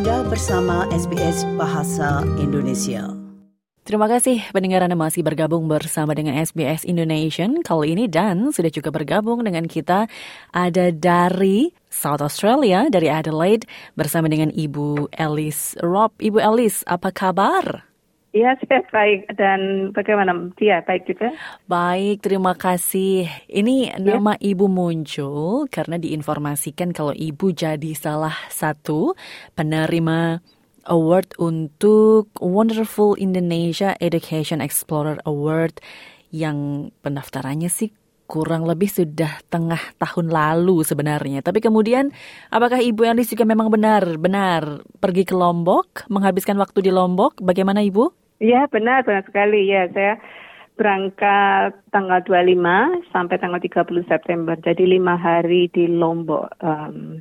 Anda bersama SBS Bahasa Indonesia. Terima kasih pendengar Anda masih bergabung bersama dengan SBS Indonesian kali ini dan sudah juga bergabung dengan kita ada dari South Australia, dari Adelaide bersama dengan Ibu Alice Rob. Ibu Alice, apa kabar? Iya, saya baik. Dan bagaimana? Dia baik juga? Baik, terima kasih. Ini ya. nama Ibu muncul karena diinformasikan kalau Ibu jadi salah satu penerima award untuk Wonderful Indonesia Education Explorer Award yang pendaftarannya sih kurang lebih sudah tengah tahun lalu sebenarnya. Tapi kemudian apakah Ibu Elis juga memang benar-benar pergi ke Lombok, menghabiskan waktu di Lombok? Bagaimana Ibu? Iya benar, benar sekali. Ya saya berangkat tanggal 25 sampai tanggal 30 September. Jadi lima hari di Lombok. Um,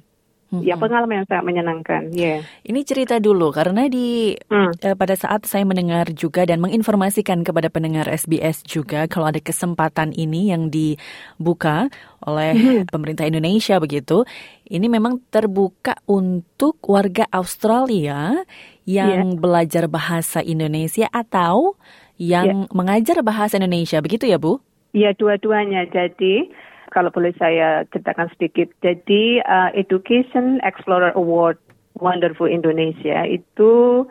Hmm. Ya pengalaman yang sangat menyenangkan. Yeah. Ini cerita dulu karena di hmm. eh, pada saat saya mendengar juga dan menginformasikan kepada pendengar SBS juga kalau ada kesempatan ini yang dibuka oleh hmm. pemerintah Indonesia begitu, ini memang terbuka untuk warga Australia yang yeah. belajar bahasa Indonesia atau yang yeah. mengajar bahasa Indonesia begitu ya Bu? Iya dua-duanya. Jadi kalau boleh saya ceritakan sedikit. Jadi uh, Education Explorer Award Wonderful Indonesia itu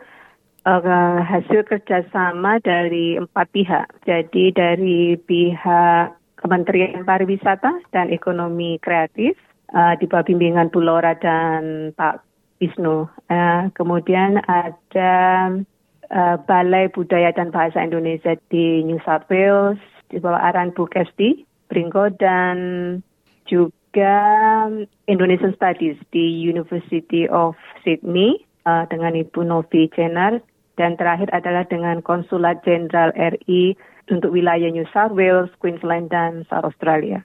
uh, hasil kerjasama dari empat pihak. Jadi dari pihak Kementerian Pariwisata dan Ekonomi Kreatif uh, di bawah bimbingan Bu Lora dan Pak Wisnu. Uh, kemudian ada uh, Balai Budaya dan Bahasa Indonesia di New South Wales di bawah arahan Bu Kesti Pringgo dan juga Indonesian Studies di University of Sydney uh, dengan Ibu Novi Cenar dan terakhir adalah dengan Konsulat Jenderal RI untuk wilayah New South Wales, Queensland dan South Australia.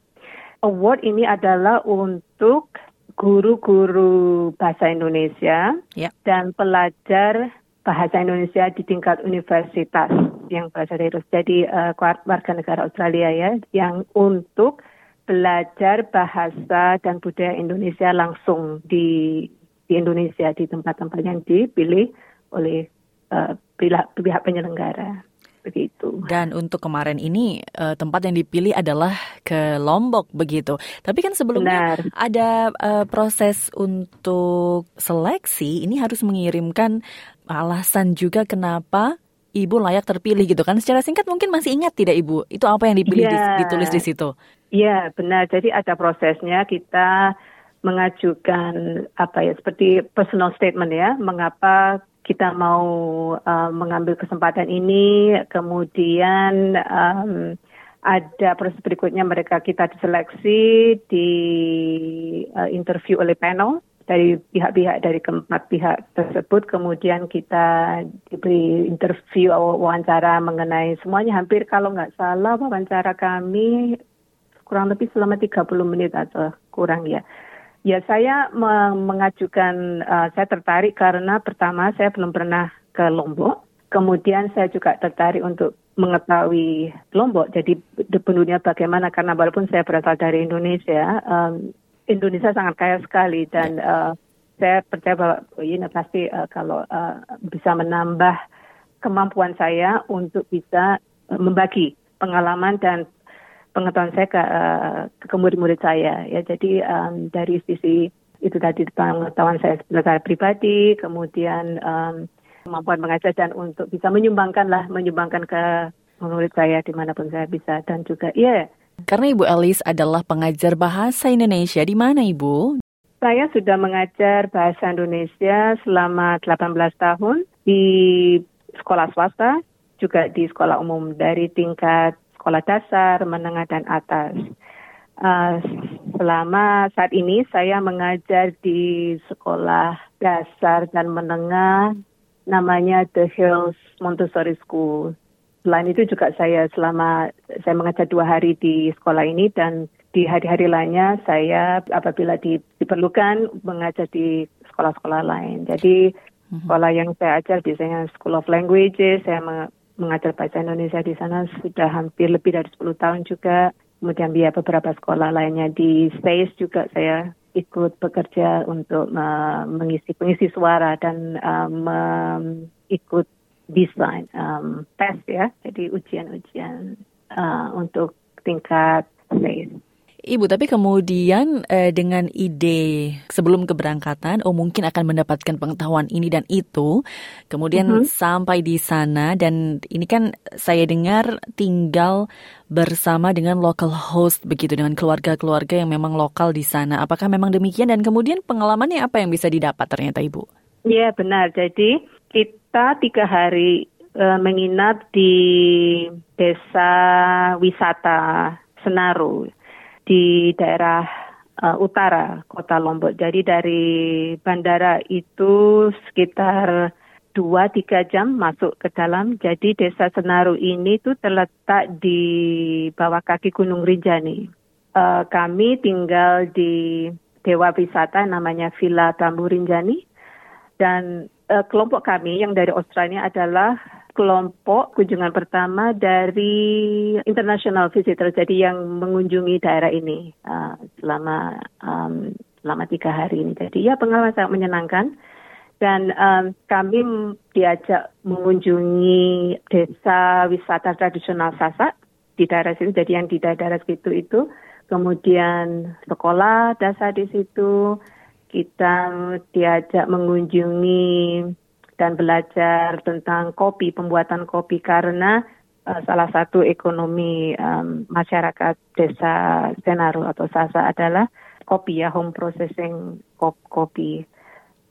Award ini adalah untuk guru-guru bahasa Indonesia yeah. dan pelajar bahasa Indonesia di tingkat universitas yang berasal dari jadi uh, warga negara Australia ya yang untuk belajar bahasa dan budaya Indonesia langsung di di Indonesia di tempat-tempat yang dipilih oleh uh, pihak penyelenggara begitu. Dan untuk kemarin ini uh, tempat yang dipilih adalah ke Lombok begitu. Tapi kan sebelumnya Benar. ada uh, proses untuk seleksi ini harus mengirimkan alasan juga kenapa ibu layak terpilih gitu kan. Secara singkat mungkin masih ingat tidak ibu? Itu apa yang dipilih ya. ditulis di situ? Iya benar. Jadi ada prosesnya kita mengajukan apa ya seperti personal statement ya. Mengapa kita mau uh, mengambil kesempatan ini, kemudian um, ada proses berikutnya mereka kita diseleksi, di uh, interview oleh panel dari pihak-pihak dari keempat pihak tersebut, kemudian kita diberi interview wawancara mengenai semuanya hampir kalau nggak salah wawancara kami kurang lebih selama 30 menit atau kurang ya. Ya, saya mengajukan, uh, saya tertarik karena pertama saya belum pernah ke Lombok. Kemudian saya juga tertarik untuk mengetahui Lombok. Jadi penduduknya bagaimana karena walaupun saya berasal dari Indonesia, um, Indonesia sangat kaya sekali dan uh, saya percaya bahwa oh, ini pasti uh, kalau uh, bisa menambah kemampuan saya untuk bisa membagi pengalaman dan pengetahuan saya ke, uh, ke murid-murid saya ya jadi um, dari sisi itu tadi pengetahuan saya sebagai pribadi kemudian um, kemampuan mengajar dan untuk bisa menyumbangkan lah menyumbangkan ke murid saya di mana pun saya bisa dan juga iya yeah. karena Ibu Alice adalah pengajar bahasa Indonesia di mana Ibu? Saya sudah mengajar bahasa Indonesia selama 18 tahun di sekolah swasta, juga di sekolah umum dari tingkat sekolah dasar, menengah, dan atas. Uh, selama saat ini saya mengajar di sekolah dasar dan menengah namanya The Hills Montessori School. Selain itu juga saya selama saya mengajar dua hari di sekolah ini dan di hari-hari lainnya saya apabila di, diperlukan mengajar di sekolah-sekolah lain. Jadi mhm. sekolah yang saya ajar biasanya School of Languages, saya mengajar bahasa Indonesia di sana sudah hampir lebih dari 10 tahun juga. Kemudian biaya beberapa sekolah lainnya di Space juga saya ikut bekerja untuk uh, mengisi pengisi suara dan um, ikut design um, tes ya, jadi ujian-ujian uh, untuk tingkat state. Ibu, tapi kemudian eh, dengan ide sebelum keberangkatan, oh mungkin akan mendapatkan pengetahuan ini dan itu, kemudian mm -hmm. sampai di sana dan ini kan saya dengar tinggal bersama dengan local host begitu dengan keluarga-keluarga yang memang lokal di sana. Apakah memang demikian dan kemudian pengalamannya apa yang bisa didapat ternyata Ibu? Iya benar. Jadi kita tiga hari uh, menginap di desa wisata Senaru di daerah uh, utara kota Lombok. Jadi dari bandara itu sekitar dua tiga jam masuk ke dalam. Jadi desa Senaru ini tuh terletak di bawah kaki Gunung Rinjani. Uh, kami tinggal di Dewa Wisata namanya Villa Tambu Rinjani dan uh, kelompok kami yang dari Australia adalah kelompok kunjungan pertama dari international visitor, jadi yang mengunjungi daerah ini uh, selama um, selama tiga hari ini. Jadi ya pengalaman sangat menyenangkan dan um, kami diajak mengunjungi desa wisata tradisional Sasak di daerah situ. Jadi yang di daerah situ itu kemudian sekolah dasar di situ kita diajak mengunjungi dan belajar tentang kopi, pembuatan kopi karena uh, salah satu ekonomi um, masyarakat desa Senaru atau Sasa adalah kopi ya, home processing kopi.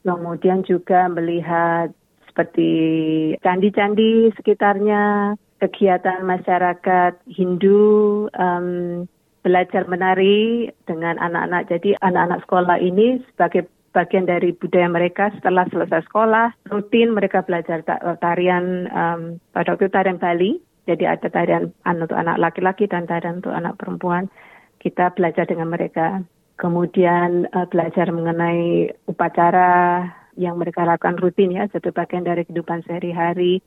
Kemudian juga melihat seperti candi-candi sekitarnya, kegiatan masyarakat Hindu, um, belajar menari dengan anak-anak. Jadi anak-anak sekolah ini sebagai bagian dari budaya mereka setelah selesai sekolah rutin mereka belajar tarian um, pada waktu tarian Bali. Jadi ada tarian untuk anak laki-laki dan tarian untuk anak perempuan. Kita belajar dengan mereka. Kemudian uh, belajar mengenai upacara yang mereka lakukan rutin ya satu bagian dari kehidupan sehari-hari.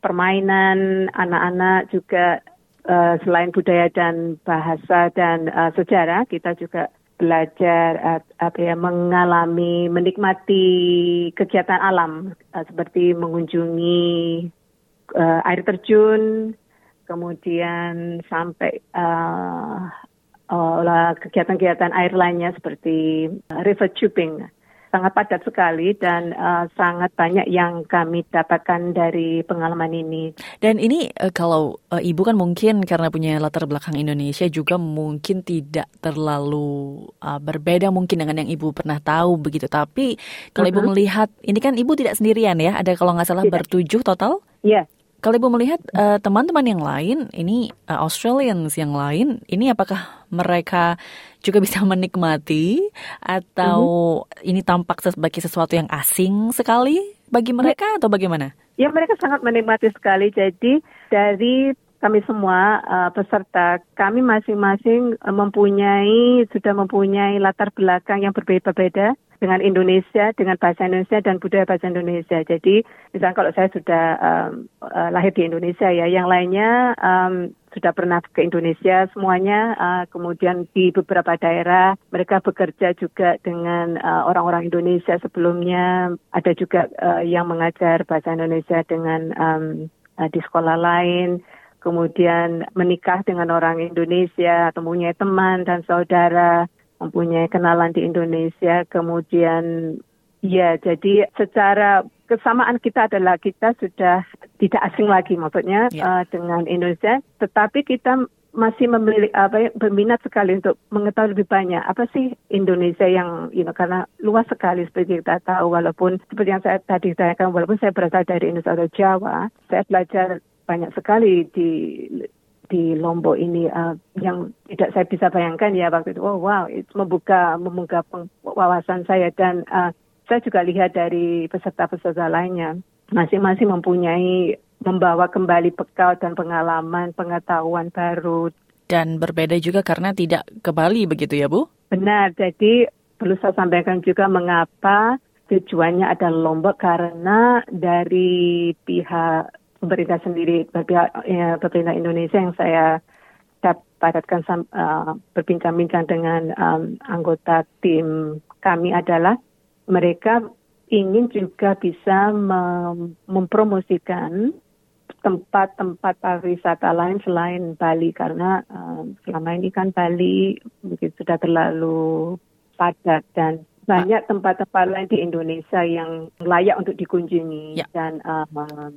Permainan anak-anak juga uh, selain budaya dan bahasa dan uh, sejarah kita juga belajar apa ya mengalami menikmati kegiatan alam uh, seperti mengunjungi uh, air terjun kemudian sampai uh, kegiatan-kegiatan air lainnya seperti river tubing sangat padat sekali dan uh, sangat banyak yang kami dapatkan dari pengalaman ini. Dan ini uh, kalau uh, ibu kan mungkin karena punya latar belakang Indonesia juga mungkin tidak terlalu uh, berbeda mungkin dengan yang ibu pernah tahu begitu. Tapi kalau uh -huh. ibu melihat ini kan ibu tidak sendirian ya, ada kalau nggak salah tidak. bertujuh total? Iya. Kalau ibu melihat teman-teman uh, yang lain, ini uh, Australians yang lain, ini apakah mereka juga bisa menikmati atau mm-hmm. ini tampak sebagai sesuatu yang asing sekali bagi ya. mereka atau bagaimana? Ya mereka sangat menikmati sekali. Jadi dari kami semua uh, peserta, kami masing-masing mempunyai sudah mempunyai latar belakang yang berbeda-beda dengan Indonesia, dengan bahasa Indonesia dan budaya bahasa Indonesia. Jadi, misalnya kalau saya sudah um, uh, lahir di Indonesia ya, yang lainnya um, sudah pernah ke Indonesia semuanya. Uh, kemudian di beberapa daerah mereka bekerja juga dengan orang-orang uh, Indonesia sebelumnya. Ada juga uh, yang mengajar bahasa Indonesia dengan um, uh, di sekolah lain kemudian menikah dengan orang Indonesia atau mempunyai teman dan saudara mempunyai kenalan di Indonesia, kemudian ya jadi secara kesamaan kita adalah kita sudah tidak asing lagi maksudnya yeah. uh, dengan Indonesia, tetapi kita masih memiliki apa ya, berminat sekali untuk mengetahui lebih banyak apa sih Indonesia yang you know, karena luas sekali seperti kita tahu walaupun seperti yang saya tadi tanyakan walaupun saya berasal dari Indonesia atau Jawa saya belajar banyak sekali di di Lombok ini uh, yang tidak saya bisa bayangkan ya waktu itu. Oh wow, itu membuka membuka wawasan saya dan uh, saya juga lihat dari peserta-peserta lainnya masing-masing mempunyai membawa kembali bekal dan pengalaman pengetahuan baru dan berbeda juga karena tidak ke Bali begitu ya Bu? Benar. Jadi perlu saya sampaikan juga mengapa tujuannya adalah Lombok karena dari pihak pemerintah sendiri, pihak ya, pemerintah Indonesia yang saya padatkan uh, berbincang-bincang dengan um, anggota tim kami adalah mereka ingin juga bisa mem mempromosikan tempat-tempat pariwisata lain selain Bali karena um, selama ini kan Bali mungkin sudah terlalu padat dan banyak tempat-tempat lain di Indonesia yang layak untuk dikunjungi ya. dan um,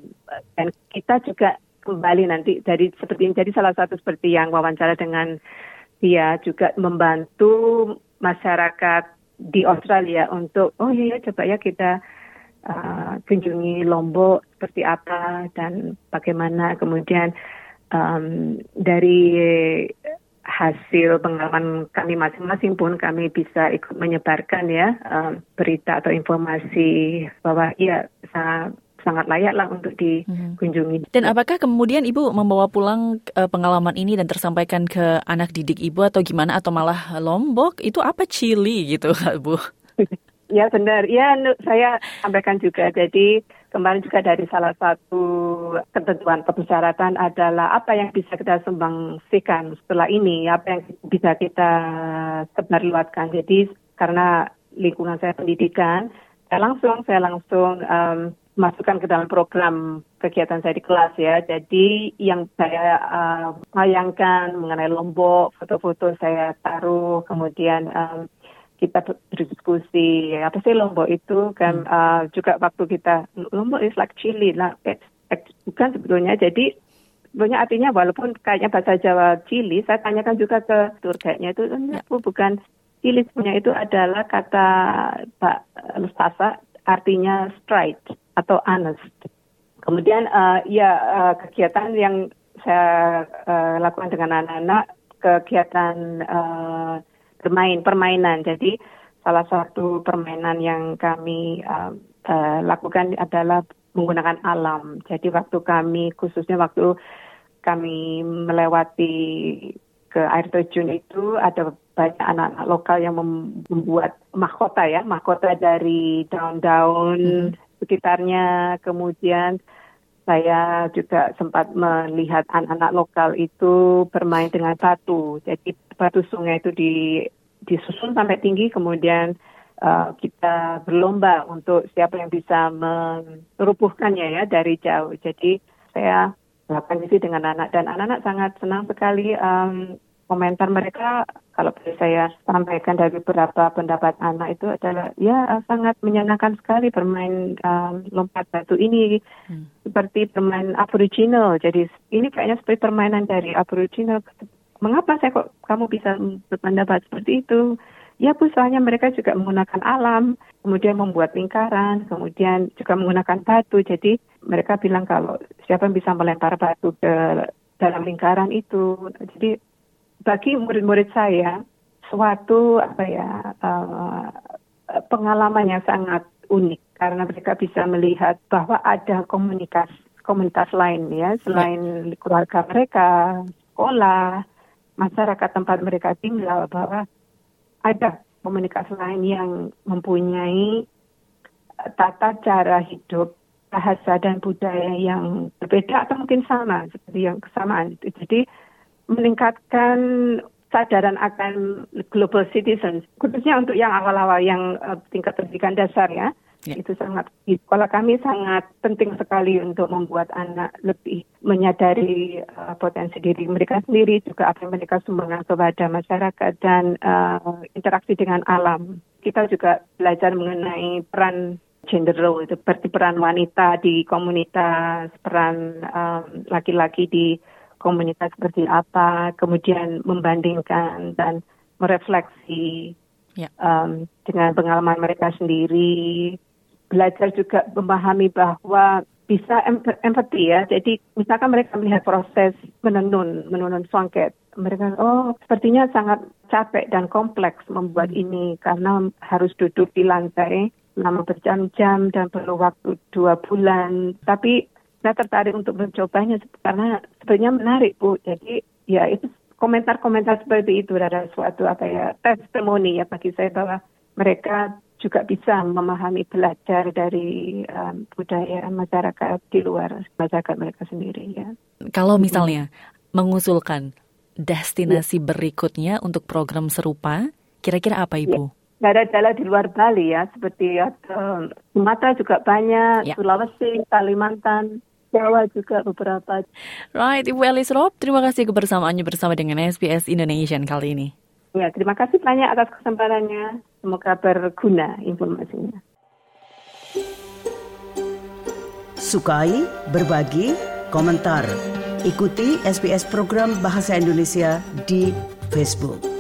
dan kita juga kembali nanti dari seperti ini jadi salah satu seperti yang wawancara dengan dia juga membantu masyarakat di Australia untuk oh iya ya coba ya kita uh, kunjungi Lombok seperti apa dan bagaimana kemudian um, dari hasil pengalaman kami masing-masing pun kami bisa ikut menyebarkan ya um, berita atau informasi bahwa ya sangat sangat layak lah untuk dikunjungi. Dan apakah kemudian ibu membawa pulang uh, pengalaman ini dan tersampaikan ke anak didik ibu atau gimana atau malah Lombok itu apa Chili gitu bu? Ya benar, ya saya sampaikan juga. Jadi kemarin juga dari salah satu ketentuan persyaratan adalah apa yang bisa kita sumbangsikan setelah ini, apa yang bisa kita sebarluaskan. Jadi karena lingkungan saya pendidikan, saya langsung saya langsung um, masukkan ke dalam program kegiatan saya di kelas ya. Jadi yang saya uh, bayangkan mengenai Lombok, foto-foto saya taruh, kemudian um, kita berdiskusi apa sih Lombok itu kan hmm. uh, juga waktu kita Lombok is like Chile lah bukan sebetulnya jadi sebenarnya artinya walaupun kayaknya bahasa Jawa Chili saya tanyakan juga ke tour guide-nya itu ya. bukan Chili sebenarnya itu adalah kata Pak Lustasa artinya straight atau honest kemudian uh, ya uh, kegiatan yang saya uh, lakukan dengan anak-anak kegiatan uh, bermain permainan. Jadi salah satu permainan yang kami uh, uh, lakukan adalah menggunakan alam. Jadi waktu kami khususnya waktu kami melewati ke air terjun itu ada banyak anak-anak lokal yang membuat mahkota ya, mahkota dari daun-daun hmm. sekitarnya. Kemudian saya juga sempat melihat anak-anak lokal itu bermain dengan batu. Jadi batu sungai itu di disusun sampai tinggi kemudian uh, kita berlomba untuk siapa yang bisa merubuhkannya ya dari jauh. Jadi saya melakukan itu dengan anak. Dan anak-anak sangat senang sekali um, komentar mereka. Kalau boleh saya sampaikan dari beberapa pendapat anak itu adalah ya sangat menyenangkan sekali bermain um, lompat batu ini. Hmm. seperti bermain aboriginal. Jadi ini kayaknya seperti permainan dari aboriginal mengapa saya kok kamu bisa berpendapat seperti itu? Ya Bu, soalnya mereka juga menggunakan alam, kemudian membuat lingkaran, kemudian juga menggunakan batu. Jadi mereka bilang kalau siapa yang bisa melempar batu ke dalam lingkaran itu. Jadi bagi murid-murid saya, suatu apa ya uh, pengalaman yang sangat unik karena mereka bisa melihat bahwa ada komunitas komunitas lain ya selain keluarga mereka, sekolah, masyarakat tempat mereka tinggal bahwa ada komunikasi lain yang mempunyai eh, tata cara hidup bahasa dan budaya yang berbeda atau mungkin sama seperti yang kesamaan itu. Jadi meningkatkan sadaran akan global citizens khususnya untuk yang awal-awal yang uh, tingkat pendidikan dasar ya Ya. Itu sangat sekolah kami sangat penting sekali untuk membuat anak lebih menyadari uh, potensi diri mereka sendiri juga apa yang mereka sumbangkan kepada masyarakat dan uh, interaksi dengan alam. Kita juga belajar mengenai peran gender role itu seperti peran wanita di komunitas, peran um, laki-laki di komunitas seperti apa, kemudian membandingkan dan merefleksi ya. um, dengan pengalaman mereka sendiri, belajar juga memahami bahwa bisa empati ya. Jadi misalkan mereka melihat proses menenun, menenun songket. Mereka, oh sepertinya sangat capek dan kompleks membuat hmm. ini karena harus duduk di lantai selama berjam-jam dan perlu waktu dua bulan. Tapi saya tertarik untuk mencobanya karena sebenarnya menarik Bu. Jadi ya itu komentar-komentar seperti itu ada suatu apa ya testimoni ya bagi saya bahwa mereka juga bisa memahami belajar dari um, budaya masyarakat di luar masyarakat mereka sendiri ya. Kalau misalnya mengusulkan destinasi ya. berikutnya untuk program serupa, kira-kira apa Ibu? Ya. Daerah-daerah di luar Bali ya, seperti uh, Sumatera juga banyak, ya. Sulawesi, Kalimantan, Jawa juga beberapa. Right, Ibu Elis Rob, terima kasih kebersamaannya bersama dengan SBS Indonesian kali ini. Ya, terima kasih banyak atas kesempatannya. Semoga berguna informasinya. Sukai, berbagi, komentar. Ikuti SBS program Bahasa Indonesia di Facebook.